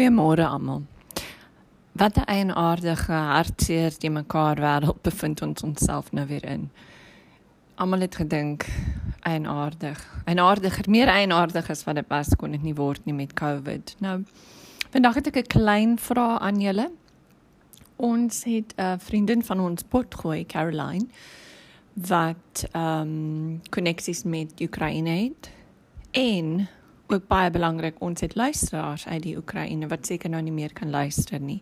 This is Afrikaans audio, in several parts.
Goeiemôre almal. Wat 'n eienaardige hartseer te mekaar wêreld bevind ons onsself nou weer in. Almal het gedink eienaardig. Eienaardiger, meer eienaardig as wat dit was kon dit nie word nie met COVID. Nou vandag het ek 'n klein vraag aan julle. Ons het 'n vriendin van ons potgooi Caroline wat ehm um, koneksies met Oekraïne het en ook baie belangrik ons het luisteraars uit die Oekraïne wat seker nou nie meer kan luister nie.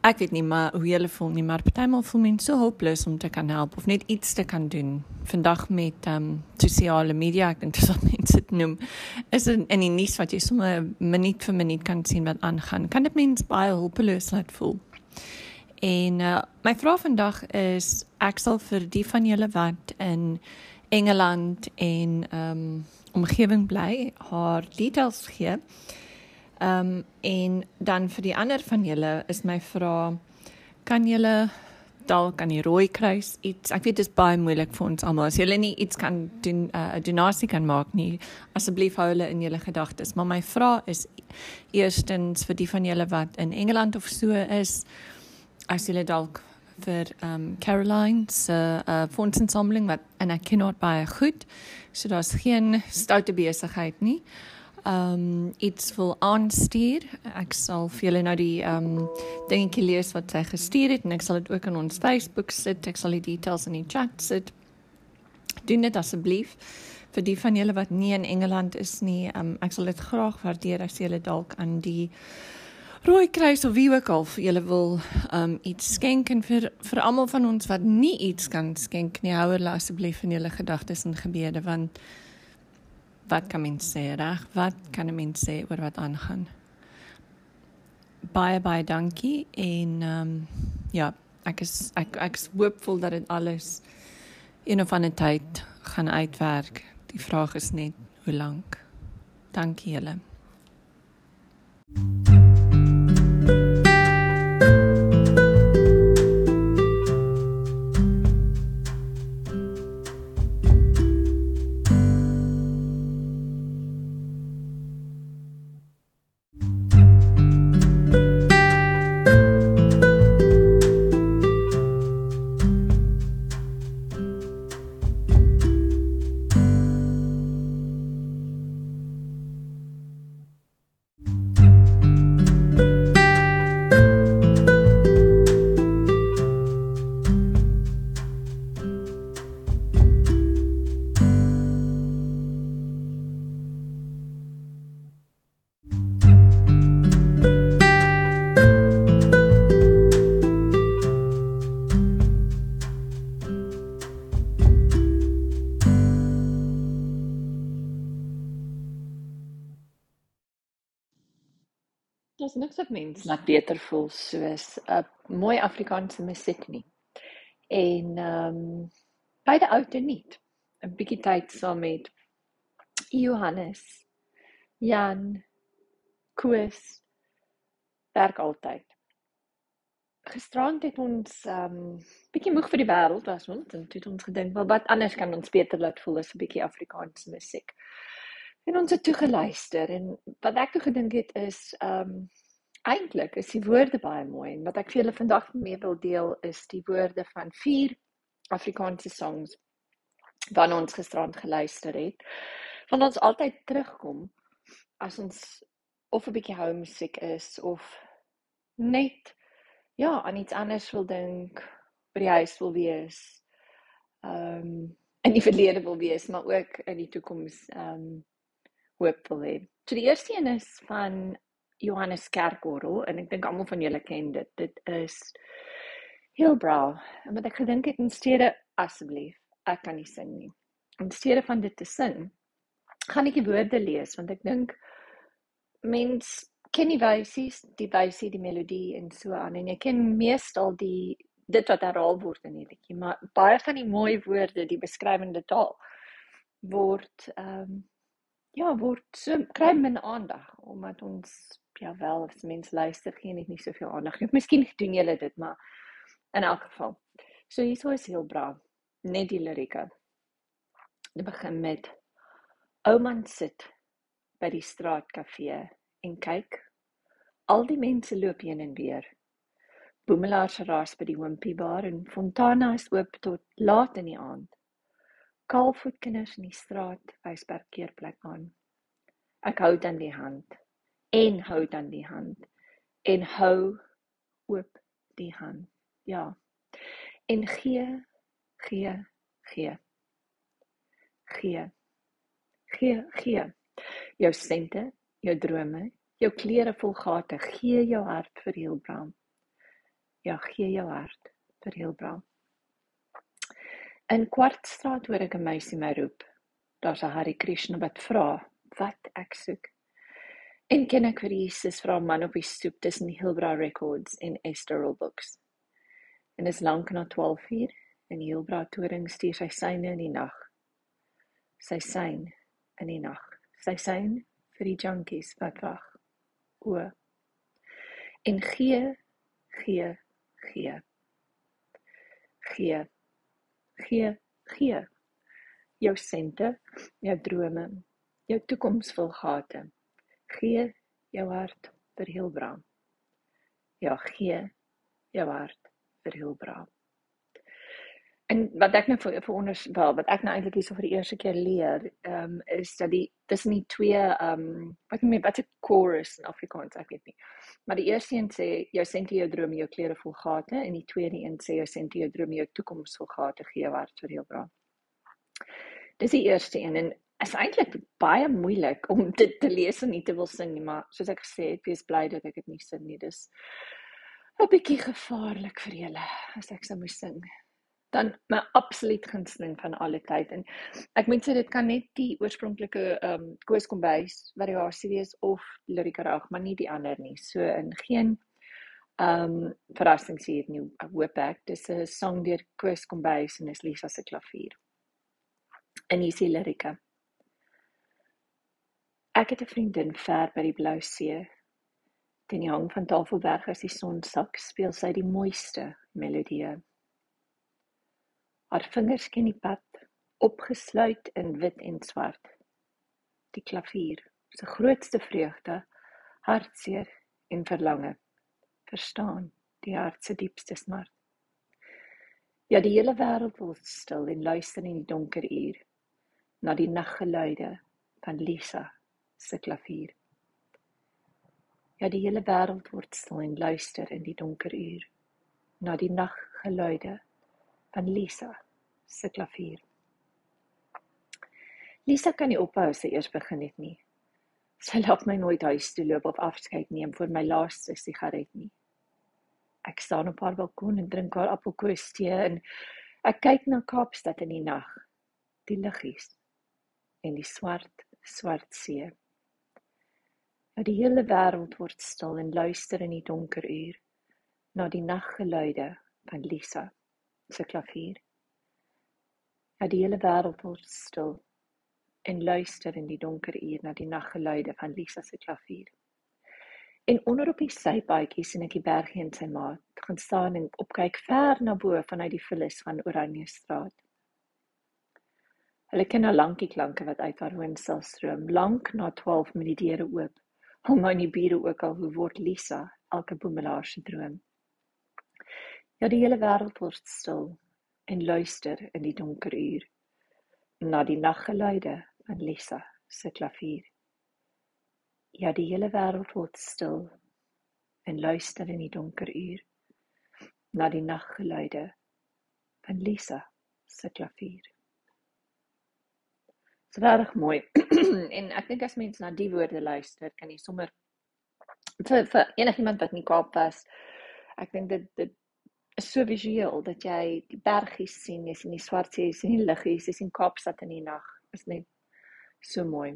Ek weet nie maar hoe hulle voel nie, maar partymal voel mense so hopeloos om te kan help of net iets te kan doen. Vandag met ehm um, sosiale media, ek dink dis wat mense dit noem, is in, in die nuus wat jy sommer minuut vir minuut kan sien wat aangaan. Kan dit mense baie hopeloos laat voel? En uh, my vraag vandag is ek sal vir die van julle wat in Engeland en ehm um, omgewing bly haar details gee. Ehm um, en dan vir die ander van julle is my vraag kan julle dalk aan die rooi kruis iets ek weet dit is baie moeilik vir ons almal as julle nie iets kan doen eh, 'n uh, donasie kan maak nie asseblief hou hulle in julle gedagtes maar my vraag is eerstens vir die van julle wat in Engeland of so is as julle dalk vir um Caroline se uh, fondsinsameling wat en ek ken haar baie goed. So daar's geen stoute besigheid nie. Um iets wil aanstuur. Ek sal vir julle nou die um dingetjie lees wat sy gestuur het en ek sal dit ook in ons Facebook sit. Ek sal die details in die chat sit. Doen dit asseblief vir die van julle wat nie in Engeland is nie. Um ek sal dit graag waardeer as julle dalk aan die Rooi Kruis of wie ook al vir julle wil um iets skenk en vir vir almal van ons wat nie iets kan skenk nie, hou hulle asseblief in julle gedagtes en gebede want wat kan mens sê reg? Wat kan 'n mens sê oor wat aangaan? Baie baie dankie en um ja, ek is ek ek is hoopvol dat dit alles in 'n van 'n tyd gaan uitwerk. Die vraag is net hoe lank. Dankie julle. thank you niks wat mens laat beter voel soos 'n mooi Afrikaanse musiek nie. En ehm um, beide oud en nuut. 'n bietjie tyd saam met Johannes, Jan, Koos werk altyd. Gisterand het ons ehm um, bietjie moeg vir die wêreld was ons en het ons gedink, "Wel wat anders kan ons beter laat voel as 'n bietjie Afrikaanse musiek?" En ons het toe geluister en wat ek toe gedink het is ehm um, eintlik is die woorde baie mooi en wat ek vir julle vandag mee wil deel is die woorde van vier Afrikaanse songs wat ons gisterand geluister het. Van ons altyd terugkom as ons of 'n bietjie homesick is of net ja, aan iets anders wil dink, by die huis wil wees. Ehm um, in die verlede wil wees, maar ook in die toekoms ehm um, hoop wil hê. So die eerste een is van Johannes Kerkorrel en ek dink almal van julle ken dit. Dit is Hillbrow. En wat ek gedink het in steede asseblief, ek kan nie sing nie. In steede van dit te sing, gaan ek die woorde lees want ek dink mens ken die wysies, die wysie, die melodie en so aan en jy ken meestal die dit wat herhaal word in die liedjie, maar baie van die mooi woorde, die beskrywende taal word ehm um, ja, word so kry min aandag omdat ons ja wel as mens luister gee net nie soveel aandag nie. Miskien doen julle dit, maar in elk geval. So hier is heel braaf. Net die lirieke. Dit begin met Ouman sit by die straatkafee en kyk Al die mense loop heen en weer. Boemelaars raas by die Wimpie-bar en Fontana is oop tot laat in die aand. Kaalvoetkinders in die straat wys parkeerplek aan. Ek hou dan die hand en hou dan die hand en hou oop die hand. Ja. En gee, gee, gee. Gee. Gee, gee. Jou sente, jou drome, jou klere vol gate, gee jou hart vir Hilbram. Ja, gee jou hart vir Hilbram. In Kwartstraat hoor ek 'n meisie my roep. Daar's 'n Hare Krishna wat vra wat ek soek. En ken ek vir Jesus vra 'n man op die stoep tussen die Hilbra Records en Esteral Books. En is lank na 12:00 en die Hilbra toring stuur sy syne in die nag. Sy syn in die nag. Sy syn vir die junkies wat wag. O. En gee, gee, gee. Gee. Gee, gee. Jou sente, jou drome, jou toekomsvol gate. Gee jou hart vir Hilbrand. Ja, gee jou hart vir Hilbrand. En wat ek nou vir vir onder wel wat ek nou eintlik hierso vir die eerste keer leer, ehm um, is dat die tussen die twee ehm um, wat noem jy wat 'n chorus in Afrikaans, ek weet nie. Maar die eerste een sê jou sente jou drome, jou klere vol gate en die tweede een sê jou sente jou drome, jou toekoms vol gate gee wat vir jou bra. Dis die eerste een en is eintlik baie moeilik om dit te lees en nie te wil sing nie, maar soos ek gesê het, wees bly dat ek dit nie sing nie. Dis 'n bietjie gevaarlik vir julle as ek sou moet sing. Dan my absoluut gunsteling van alle tyd. En ek moet sê dit kan net die oorspronklike ehm um, Koos Kombuis variasie wees of Lirika Rag maar nie die ander nie. So in geen ehm um, verrassing sien nie hoop ek. Dis 'n song deur Koos Kombuis en is Lisa se klavier. En hier sien Lirika ek het 'n vriendin ver by die blou see die hang van Tafelberg as die son sak speel sy die mooiste melodieë Haar vingers ken die pad, opgesluit in wit en swart. Die klavier, sy grootste vreugde, hartseer en verlange. Verstaan die hart se diepste smart. Ja, die hele wêreld word stil en luister in die donker uur na die naggeluide van Lisa se klavier. Ja, die hele wêreld word stil en luister in die donker uur na die naggeluide van Lisa se klavier. Lisa kan nie ophou as sy eers begin het nie. Sy laat my nooit huis toe loop of afskeid neem vir my laaste sigaret nie. Ek staan op haar balkon en drink haar appelkoos tee en ek kyk na Kaapstad in die nag. Die liggies en die swart, swart see. Dat die hele wêreld word stil en luister in die donker uur na die naggeluide van Lisa se klavier. Dat die hele wêreld word stil en luister in die donker uur na die naggeluide van Lisa se klavier. En onder op die sypaadjie sien ek die bergie en sy maat gaan staan en opkyk ver na bo vanuit die vullis van Oranje straat. Hulle ken al lank die klanke wat uit haar woonstel stroom, lank na 12 met die deure oop. Hom nou nie bure ook al hoe word Lisa elke boemelaar se droom. Ja, die hele wêreld word stil en luister in die donker uur na die naggeluide van Lisa se klavier. Ja, die hele wêreld word stil en luister in die donker uur na die naggeluide van Lisa se klavier. Dit is regtig mooi. en ek dink as mens na die woorde luister, kan jy sommer vir vir enigiemand wat nie Kaap was, ek dink dit dit is so visueel dat jy die bergies sien, jy sien die swart see, jy sien die liggies, jy sien Kaapstad in die nag. Is net so mooi.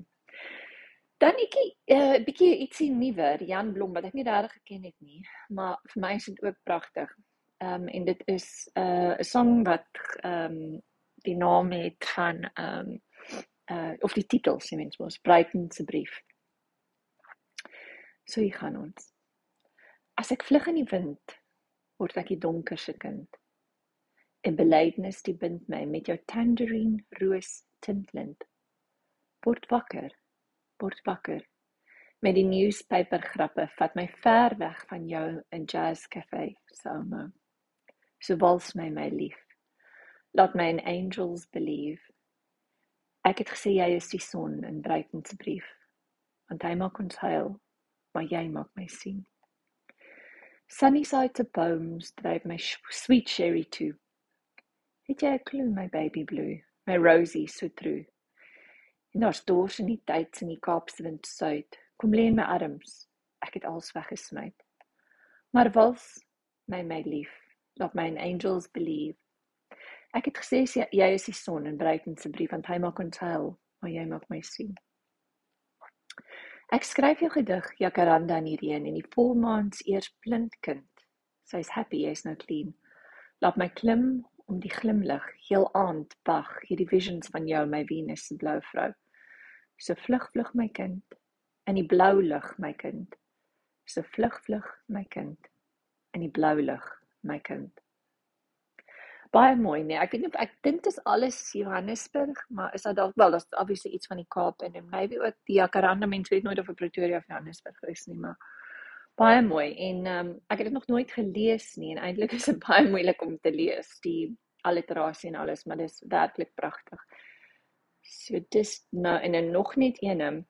Dan ek 'n uh, bietjie ietsie nuwer, Jan Blom wat ek nie regtig geken het nie, maar vir my is dit ook pragtig. Ehm um, en dit is 'n uh, 'n song wat ehm um, die naam het van ehm um, uh of die titel sê mens mos Brighton se brief. So hier gaan ons. As ek vlug in die wind word ek die donker se kind. 'n Belydenis die bind my met jou tangerine roos tintlint. Word wakker, word wakker met die newspaper grappe vat my ver weg van jou in jazz cafe Selma. So wals my my lief. Laat my in angels believe. Ek het gesê jy is die son in Bruiten se brief. Want hy maak ons huil, maar jy maak my sien. Sunny side to poems dryf my sweet sherry toe. Het jy 'n klou my baby blue, my rosy so true. En daar's dors in die tyd in die Kaapse wind suid. Kom lê in my arms. Ek het alles weggesmy. Maar wals my my lief, laat my in angels believe. Ek het gesê jy is die son in Bruiten se brief want hy maak ons huil, maar jy maak my sien. Ek skryf jou gedig Jacaranda in die reën en die volmaans eers blind kind. Sy's happy, jy's nou clean. Laat my klim om die glimlig, heel aand wag, hierdie visions van jou my Venus se blou vrou. So vlug vlug my kind in die blou lug my kind. So vlug vlug my kind in die blou lug my kind baie mooi nee. Ek weet nie ek dink dit is alles Johannesburg, maar is dit dalk wel, daar's obviously iets van die Kaap en en maybe ook die Jacaranda mense weet nooit of Pretoria of Johannesburg is nie, maar baie mooi en ehm um, ek het dit nog nooit gelees nie en eintlik is dit baie moeilik om te lees, die alliterasie en alles, maar dit is werklik pragtig. So dis nou en dan nog net een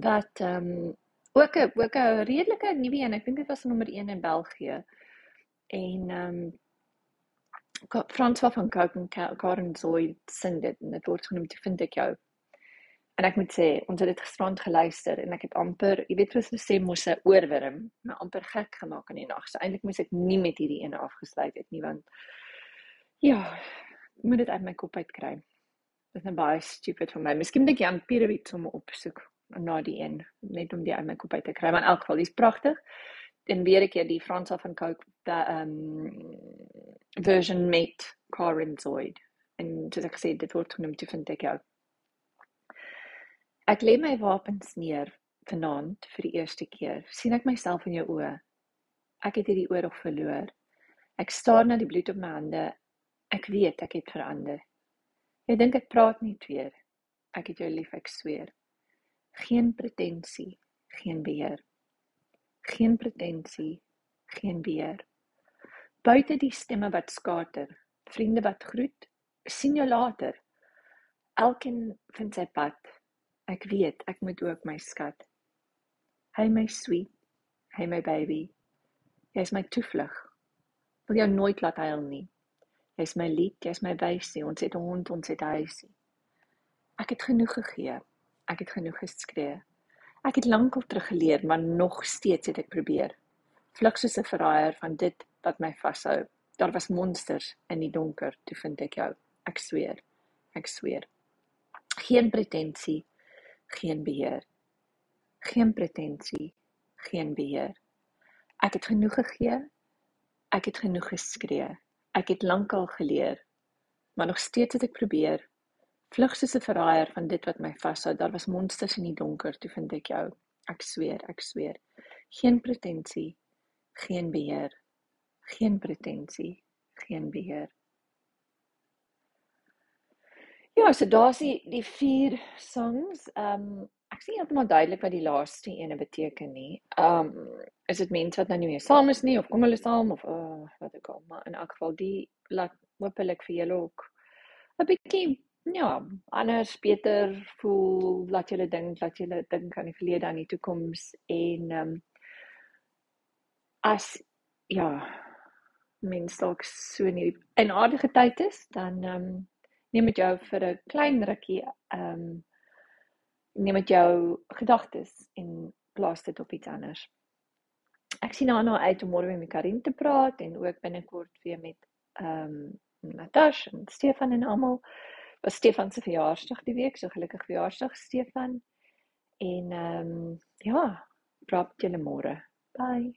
wat ehm um, ook 'n ook 'n redelike nuwe een. Ek dink dit was nommer 1 in België. En ehm um, François van Cooke en Karen Zoid sing dit en dit word genoem te vind ek jou. En ek moet sê, ons het dit gisterand geluister en ek het amper, jy weet wat hulle sê mos 'n oorwurm, my amper gek gemaak in die nag. So eintlik moes ek nie met hierdie ene afgesluit het nie want ja, moet dit uit my kop uit kry. Dit is net baie stupid van my. Miskien moet ek Jan Pierewit sommer opsoek na die een net om die uit my kop uit te kry. Maar in elk geval, dis pragtig en weer 'n keer die Fransa van Coke da um version met Corin Zoid. En soos ek gesê dit word genoem te vind ek jou. Ek lê my wapens neer vanaand vir die eerste keer. Sien ek myself in jou oë? Ek het hierdie oorlog verloor. Ek staar na die bloed op my hande. Ek weet ek het verander. Jy dink ek praat nie weer. Ek het jou lief ek sweer. Geen pretensie geen beheer geen pretensie, geen beheer. Buite die stemme wat skater, vriende wat groet, sien jou later. Elkeen vind sy pad. Ek weet, ek moet ook my skat. Hy my sweet, hy my baby. Jy's my toevlug. Wil jou nooit laat huil nie. Jy's my lied, jy's my wysie, ons het hond, ons het huisie. Ek het genoeg gegee. Ek het genoeg geskree. Ek het lankal teruggeleer, maar nog steeds het ek probeer. Vlug soos 'n verraaier van dit wat my vashou. Daar was monsters in die donker, toe vind ek jou. Ek sweer. Ek sweer. Geen pretensie, geen beheer. Geen pretensie, geen beheer. Ek het genoeg gegee. Ek het genoeg geskree. Ek het lankal geleer, maar nog steeds het ek probeer Vlug soos 'n verraaier van dit wat my vashou. Daar was monsters in die donker, toe vind ek jou. Ek sweer, ek sweer. Geen pretensie, geen beheer. Geen pretensie, geen beheer. Ja, so daar's die die vier songs. Ehm um, ek sien heeltemal duidelik wat die laaste ene beteken nie. Ehm um, is dit mense wat nou nie meer saam is nie of kom hulle saam of uh, wat ek al maar in elk geval die laat hoopelik vir julle ook 'n bietjie ja, anders beter voel, laat julle dink, laat julle dink aan die verlede, aan die toekoms en ehm um, as ja, mens dalk so in 'n aardige tyd is, dan ehm um, neem dit jou vir 'n klein rukkie ehm um, neem dit jou gedagtes en plaas dit op iets anders. Ek sien nou nou uit om môre met Karin te praat en ook binnekort weer met ehm um, Natasha en Stefan en almal was Stefan se verjaarsdag die week, so gelukkig verjaarsdag Stefan. En ehm um, ja, praat julle môre. Bye.